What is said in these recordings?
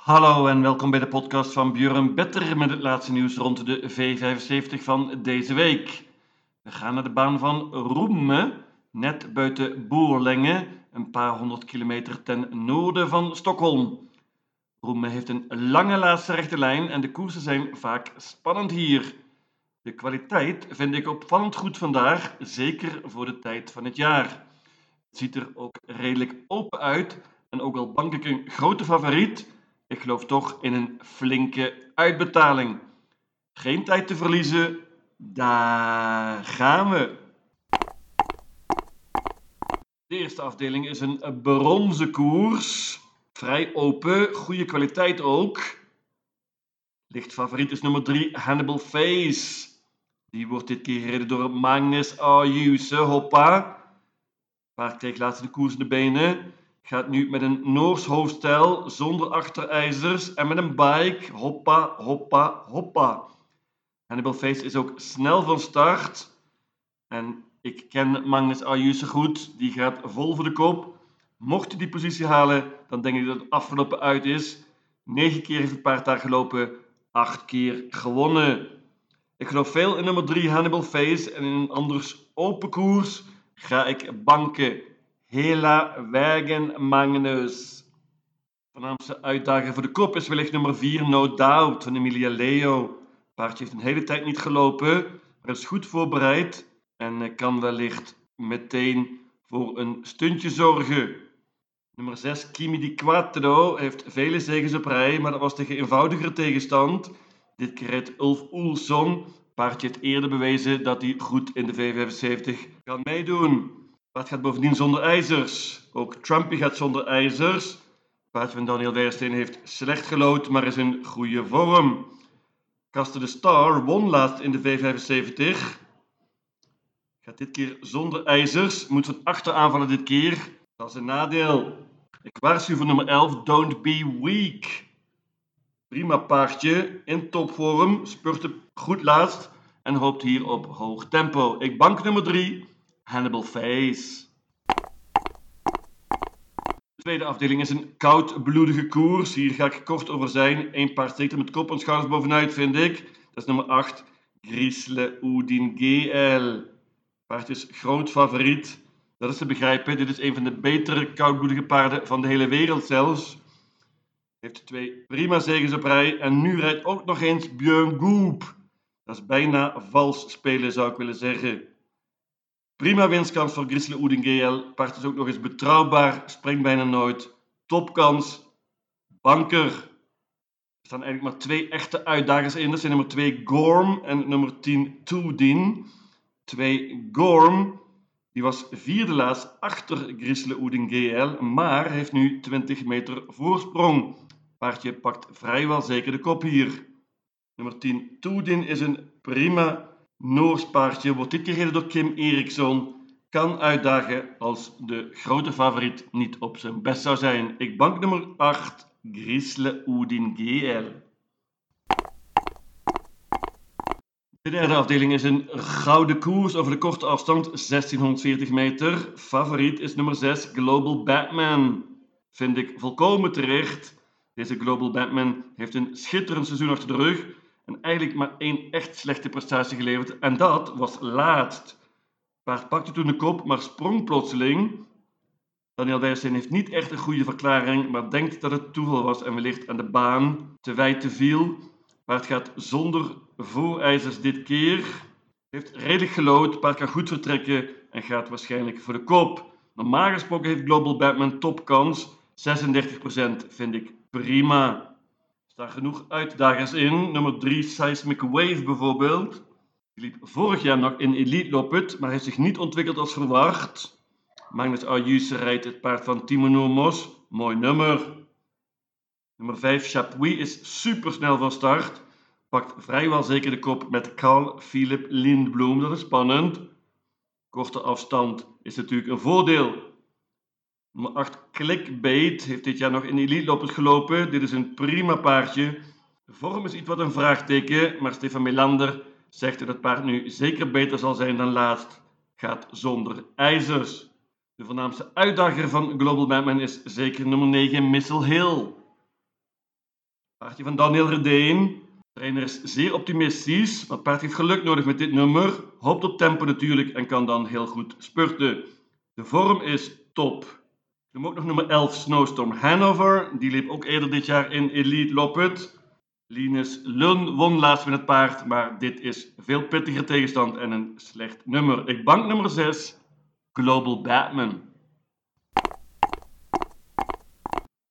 Hallo en welkom bij de podcast van Björn Better met het laatste nieuws rond de V75 van deze week. We gaan naar de baan van Roemme, net buiten Boerlenge, een paar honderd kilometer ten noorden van Stockholm. Roemme heeft een lange laatste rechte lijn en de koersen zijn vaak spannend hier. De kwaliteit vind ik opvallend goed vandaag, zeker voor de tijd van het jaar. Het ziet er ook redelijk open uit en ook al bank ik een grote favoriet, ik geloof toch in een flinke uitbetaling. Geen tijd te verliezen, daar gaan we. De eerste afdeling is een bronzen koers. Vrij open, goede kwaliteit ook. Licht favoriet is nummer 3, Hannibal Face. Die wordt dit keer gereden door Magnus Ayuse. Hoppa. Paard kreeg laatst de koers in de benen. Gaat nu met een Noors hoofdstel, zonder achterijzers en met een bike. Hoppa, hoppa, hoppa. Hannibal Face is ook snel van start. En ik ken Magnus Ayuse goed. Die gaat vol voor de kop. Mocht hij die positie halen, dan denk ik dat het afgelopen uit is. Negen keer heeft het paard daar gelopen. Acht keer gewonnen. Ik geloof veel in nummer 3 Hannibal Face. En in een anders open koers ga ik banken. Hela Wagen Magnus. Voornaamste uitdager voor de kop is wellicht nummer 4 No Doubt van Emilia Leo. Paardje heeft een hele tijd niet gelopen, maar is goed voorbereid en kan wellicht meteen voor een stuntje zorgen. Nummer 6 Kimi di Quattro heeft vele zegens op rij, maar dat was tegen eenvoudigere tegenstand. Dit keer rijdt Ulf Oelson. Paardje heeft eerder bewezen dat hij goed in de V75 kan meedoen. Paard gaat bovendien zonder ijzers. Ook Trumpy gaat zonder ijzers. Paard van Daniel Weiersteen heeft slecht gelood, maar is in goede vorm. Kasten de Star won laatst in de V75. Gaat dit keer zonder ijzers. Moet van achter aanvallen dit keer. Dat is een nadeel. Ik waarschuw voor nummer 11, Don't Be Weak. Prima paardje, in topvorm, spurte goed laatst en hoopt hier op hoog tempo. Ik bank nummer 3, Hannibal Face. De tweede afdeling is een koudbloedige koers. Hier ga ik kort over zijn. Eén paard steekt er met kop en schouders bovenuit, vind ik. Dat is nummer 8, Grisle Oudin GL. Paard is groot favoriet. Dat is te begrijpen. Dit is een van de betere koudbloedige paarden van de hele wereld zelfs. Heeft twee prima zegens op rij. En nu rijdt ook nog eens Björn Goop. Dat is bijna vals spelen, zou ik willen zeggen. Prima winstkans voor Oeden GL. Paard is ook nog eens betrouwbaar. Springt bijna nooit. Topkans. Banker. Er staan eigenlijk maar twee echte uitdagers in. Dat zijn nummer 2 Gorm en nummer 10 Toedin. 2 Gorm. Die was vierde laatst achter Grisle Oeden GL, maar heeft nu 20 meter voorsprong. Paardje pakt vrijwel zeker de kop hier. Nummer 10 Toedin is een prima Noors paardje. Wordt dit gereden door Kim Eriksson. Kan uitdagen als de grote favoriet niet op zijn best zou zijn. Ik bank nummer 8 Grisle Oedin GL. De derde afdeling is een gouden koers over de korte afstand, 1640 meter. Favoriet is nummer 6, Global Batman. Vind ik volkomen terecht. Deze Global Batman heeft een schitterend seizoen achter de rug en eigenlijk maar één echt slechte prestatie geleverd. En dat was laatst. Paard pakte toen de kop, maar sprong plotseling. Daniel Weijsteen heeft niet echt een goede verklaring, maar denkt dat het toeval was en wellicht aan de baan te wijd te viel. Paard gaat zonder voorijzers dit keer. Heeft redelijk gelood, paard kan goed vertrekken en gaat waarschijnlijk voor de kop. Normaal gesproken heeft Global Batman topkans. 36% vind ik prima. Staan genoeg uitdagers in. Nummer 3 Seismic Wave bijvoorbeeld. Die liep vorig jaar nog in Elite Loppet, maar heeft zich niet ontwikkeld als verwacht. Magnus Ayuse rijdt het paard van Timo Nomos. Mooi nummer. Nummer 5 Chapuis is supersnel van start. Pakt vrijwel zeker de kop met Carl Philip Lindblom. Dat is spannend. Korte afstand is natuurlijk een voordeel. Nummer 8 Clickbait heeft dit jaar nog in Elite Loppet gelopen. Dit is een prima paardje. De vorm is iets wat een vraagteken, maar Stefan Melander zegt dat het paard nu zeker beter zal zijn dan laatst. Gaat zonder ijzers. De voornaamste uitdager van Global Batman is zeker nummer 9 Missile Hill. Paardje van Daniel Redeen. De trainer is zeer optimistisch, het paard heeft geluk nodig met dit nummer. Hoopt op tempo natuurlijk en kan dan heel goed spurten. De vorm is top. Ik ook nog nummer 11 Snowstorm Hanover. Die liep ook eerder dit jaar in Elite Loppet. Linus Lun won laatst met het paard, maar dit is veel pittiger tegenstand en een slecht nummer. Ik bank nummer 6, Global Batman.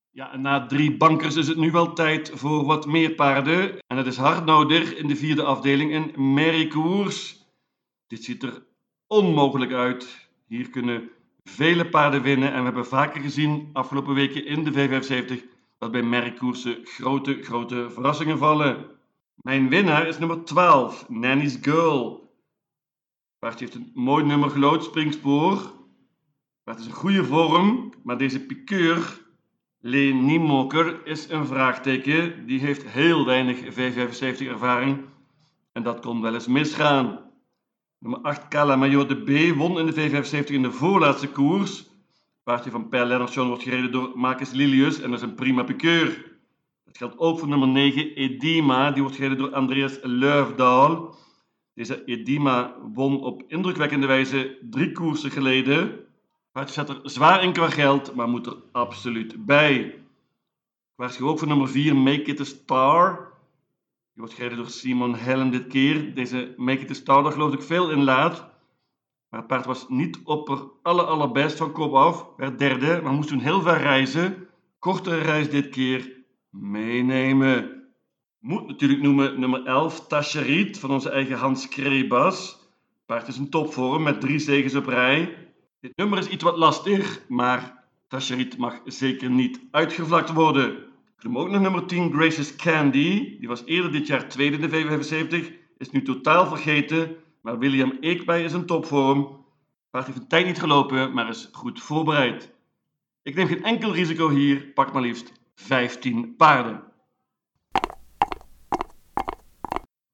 Ja, en na drie bankers is het nu wel tijd voor wat meer paarden. En het is hard nodig in de vierde afdeling in Merrykoers. Dit ziet er onmogelijk uit. Hier kunnen vele paarden winnen. En we hebben vaker gezien afgelopen weken in de V75 dat bij merkkoersen grote, grote verrassingen vallen. Mijn winnaar is nummer 12, Nanny's Girl. Paardje heeft een mooi nummer gelood, springspoor. Het is een goede vorm, maar deze piqueur, Leen Niemoker, is een vraagteken. Die heeft heel weinig V75 ervaring en dat kon wel eens misgaan. Nummer 8, Kala Major de B, won in de V75 in de voorlaatste koers paardje van Per Lennartson wordt gereden door Marcus Lilius en dat is een prima piqueur. Dat geldt ook voor nummer 9, Edima. Die wordt gereden door Andreas Leufdaal. Deze Edima won op indrukwekkende wijze drie koersen geleden. Paardje zet er zwaar in qua geld, maar moet er absoluut bij. Ik waarschuw ook voor nummer 4, Make It a Star. Die wordt gereden door Simon Helen dit keer. Deze Make It Star, geloof ik veel in laat. Maar het paard was niet op er alle allerbest van kop af. Werd derde, maar moest toen heel ver reizen. Kortere reis dit keer meenemen. Moet natuurlijk noemen nummer 11, Tacherit van onze eigen Hans Krebas. Paard is een topvorm met drie zegens op rij. Dit nummer is iets wat lastig, maar Tacherit mag zeker niet uitgevlakt worden. Noem ook nummer 10, Grace's Candy. Die was eerder dit jaar tweede in de V75. Is nu totaal vergeten maar William Eekbij is een topvorm. Paard heeft een tijd niet gelopen, maar is goed voorbereid. Ik neem geen enkel risico hier, pak maar liefst 15 paarden.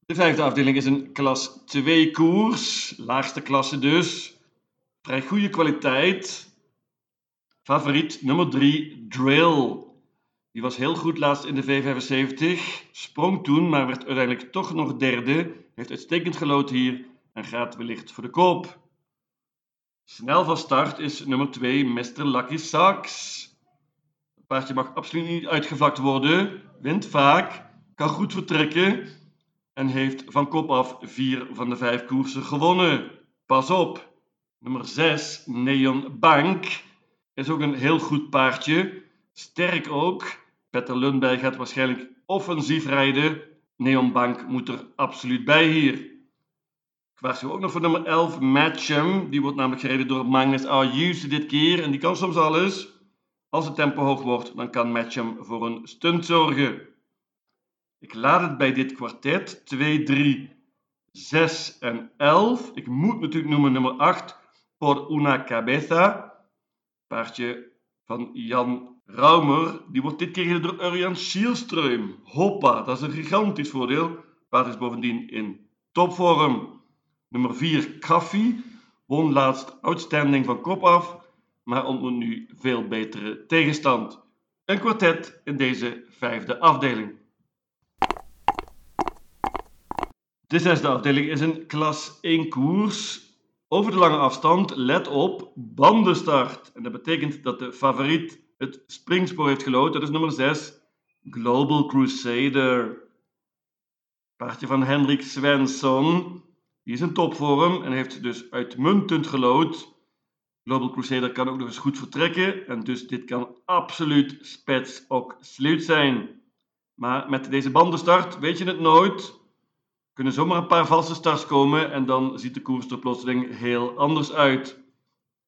De vijfde afdeling is een klas 2 koers, laagste klasse dus. Vrij goede kwaliteit. Favoriet nummer 3, Drill. Die was heel goed laatst in de V75. Sprong toen, maar werd uiteindelijk toch nog derde. Heeft uitstekend gelood hier en gaat wellicht voor de koop. Snel van start is nummer 2 Mr. Lucky Saks. Het paardje mag absoluut niet uitgevlakt worden, wint vaak, kan goed vertrekken en heeft van kop af 4 van de 5 koersen gewonnen. Pas op, nummer 6 Neon Bank is ook een heel goed paardje, sterk ook. Petter Lundberg gaat waarschijnlijk offensief rijden. Neon Bank moet er absoluut bij hier. Waarschuw ook nog voor nummer 11, Matchem. Die wordt namelijk gereden door Magnus Ayuse dit keer. En die kan soms alles. Als het tempo hoog wordt, dan kan Matchem voor een stunt zorgen. Ik laat het bij dit kwartet. 2, 3, 6 en 11. Ik moet natuurlijk noemen nummer 8, Por una cabeza. Paardje van Jan Raumer. Die wordt dit keer gereden door Urjan Schielström. Hoppa, dat is een gigantisch voordeel. Paard is bovendien in topvorm. Nummer 4, Kaffie, won laatst outstanding van kop af, maar ontmoet nu veel betere tegenstand. Een kwartet in deze vijfde afdeling. De zesde afdeling is een klas 1 koers. Over de lange afstand, let op, bandenstart. En dat betekent dat de favoriet het springspoor heeft gelood. Dat is nummer 6, Global Crusader. Paardje van Hendrik Svensson. Die is een topvorm en heeft dus uitmuntend gelood. Global Crusader kan ook nog eens goed vertrekken en dus dit kan absoluut spets ook sluit zijn. Maar met deze bandenstart weet je het nooit. Kunnen zomaar een paar valse starts komen en dan ziet de koers er plotseling heel anders uit.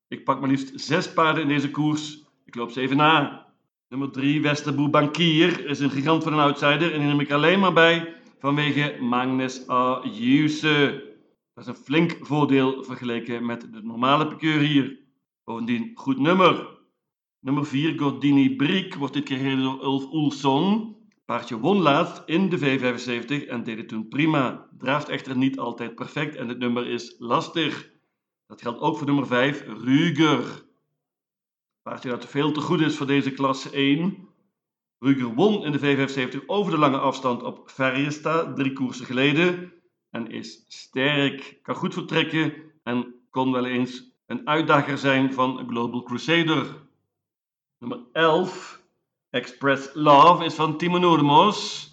Ik pak maar liefst zes paarden in deze koers. Ik loop ze even na. Nummer 3, Westerboe Bankier, is een gigant van een outsider en die neem ik alleen maar bij vanwege Magnus Ayuse. Dat is een flink voordeel vergeleken met de normale piqueur hier. Bovendien goed nummer. Nummer 4, Gordini Briek, wordt dit keer door Ulf Oelson. Paardje won laatst in de V75 en deed het toen prima. Draaft echter niet altijd perfect en het nummer is lastig. Dat geldt ook voor nummer 5, Ruger. Paardje dat veel te goed is voor deze klasse 1. Ruger won in de 75 over de lange afstand op Ferriesta drie koersen geleden en is sterk, kan goed vertrekken en kon wel eens een uitdager zijn van Global Crusader. Nummer 11, Express Love, is van Timo Noordemos.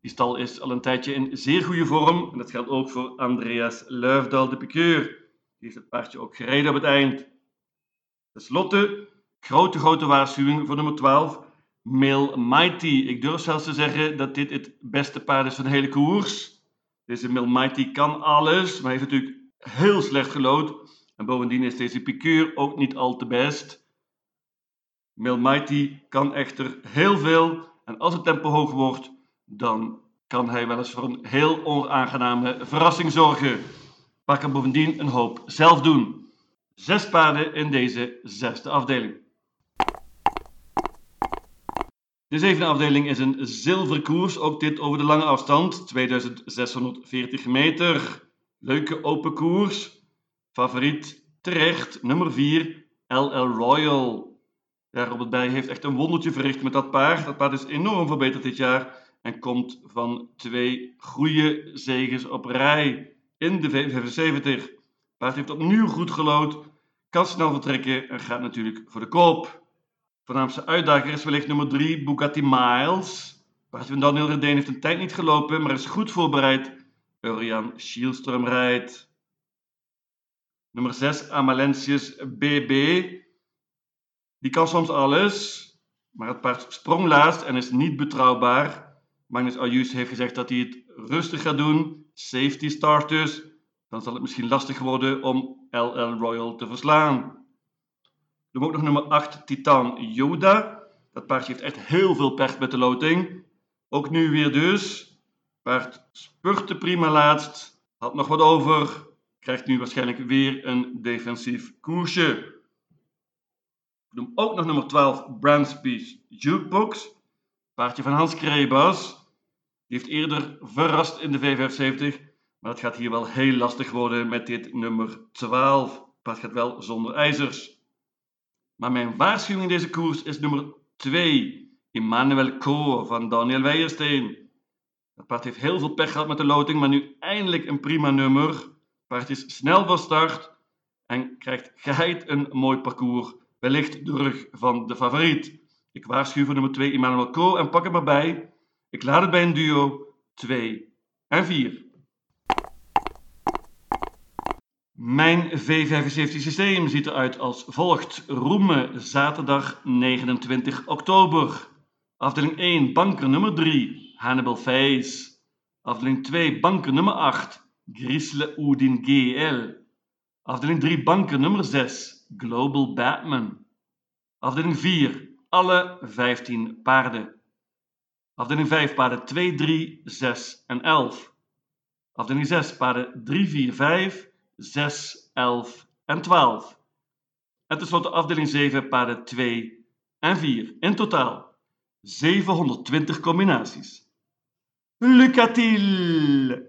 Die stal is al een tijdje in zeer goede vorm en dat geldt ook voor Andreas Luifdal de Piqueur. Die heeft het paardje ook gereden op het eind. Ten slotte, grote, grote waarschuwing voor nummer 12, Mail Mighty. Ik durf zelfs te zeggen dat dit het beste paard is van de hele koers. Deze Mail Mighty kan alles, maar heeft natuurlijk heel slecht gelood. En bovendien is deze piqueur ook niet al te best. Mail Mighty kan echter heel veel en als het tempo hoog wordt, dan kan hij wel eens voor een heel onaangename verrassing zorgen. Maar kan bovendien een hoop zelf doen. Zes paarden in deze zesde afdeling. De zevende afdeling is een zilverkoers, ook dit over de lange afstand, 2640 meter. Leuke open koers. Favoriet terecht, nummer 4, LL Royal. Ja, Robert Bij heeft echt een wondertje verricht met dat paard. Dat paard is enorm verbeterd dit jaar en komt van twee goede zegens op rij in de V75. Paard heeft opnieuw goed gelood, kan snel vertrekken en gaat natuurlijk voor de koop. Voornaamste uitdager is wellicht nummer 3, Bugatti Miles. Van Daniel Redeen heeft een tijd niet gelopen, maar is goed voorbereid. Urian Schielström rijdt. Nummer 6, Amalentius BB. Die kan soms alles, maar het paard sprong laatst en is niet betrouwbaar. Magnus Ayus heeft gezegd dat hij het rustig gaat doen, safety starters. Dan zal het misschien lastig worden om LL Royal te verslaan. Dan ook nog nummer 8, Titan Yoda. Dat paardje heeft echt heel veel pech met de loting. Ook nu weer dus. Paard spurte prima laatst. Had nog wat over. Krijgt nu waarschijnlijk weer een defensief koersje. Ik noem ook nog nummer 12, Bransby's Jukebox. Paardje van Hans Krebas. Die heeft eerder verrast in de V75. Maar het gaat hier wel heel lastig worden met dit nummer 12. Paard gaat wel zonder ijzers. Maar mijn waarschuwing in deze koers is nummer 2. Emmanuel Co van Daniel Weijersteen. Het paard heeft heel veel pech gehad met de loting, maar nu eindelijk een prima nummer. Het paard is snel van start en krijgt geheid een mooi parcours. Wellicht de rug van de favoriet. Ik waarschuw voor nummer 2 Emmanuel Co en pak hem erbij. Ik laat het bij een duo 2 en 4. Mijn V75 systeem ziet eruit als volgt. Roemen, zaterdag 29 oktober. Afdeling 1, banker nummer 3, Hannibal Face. Afdeling 2, banker nummer 8, Grisle Oudin GL. Afdeling 3, banker nummer 6, Global Batman. Afdeling 4, alle 15 paarden. Afdeling 5, paarden 2, 3, 6 en 11. Afdeling 6, paarden 3, 4, 5, 6, 11 en 12. En tenslotte afdeling 7, paarden 2 en 4. In totaal 720 combinaties. Lucatil!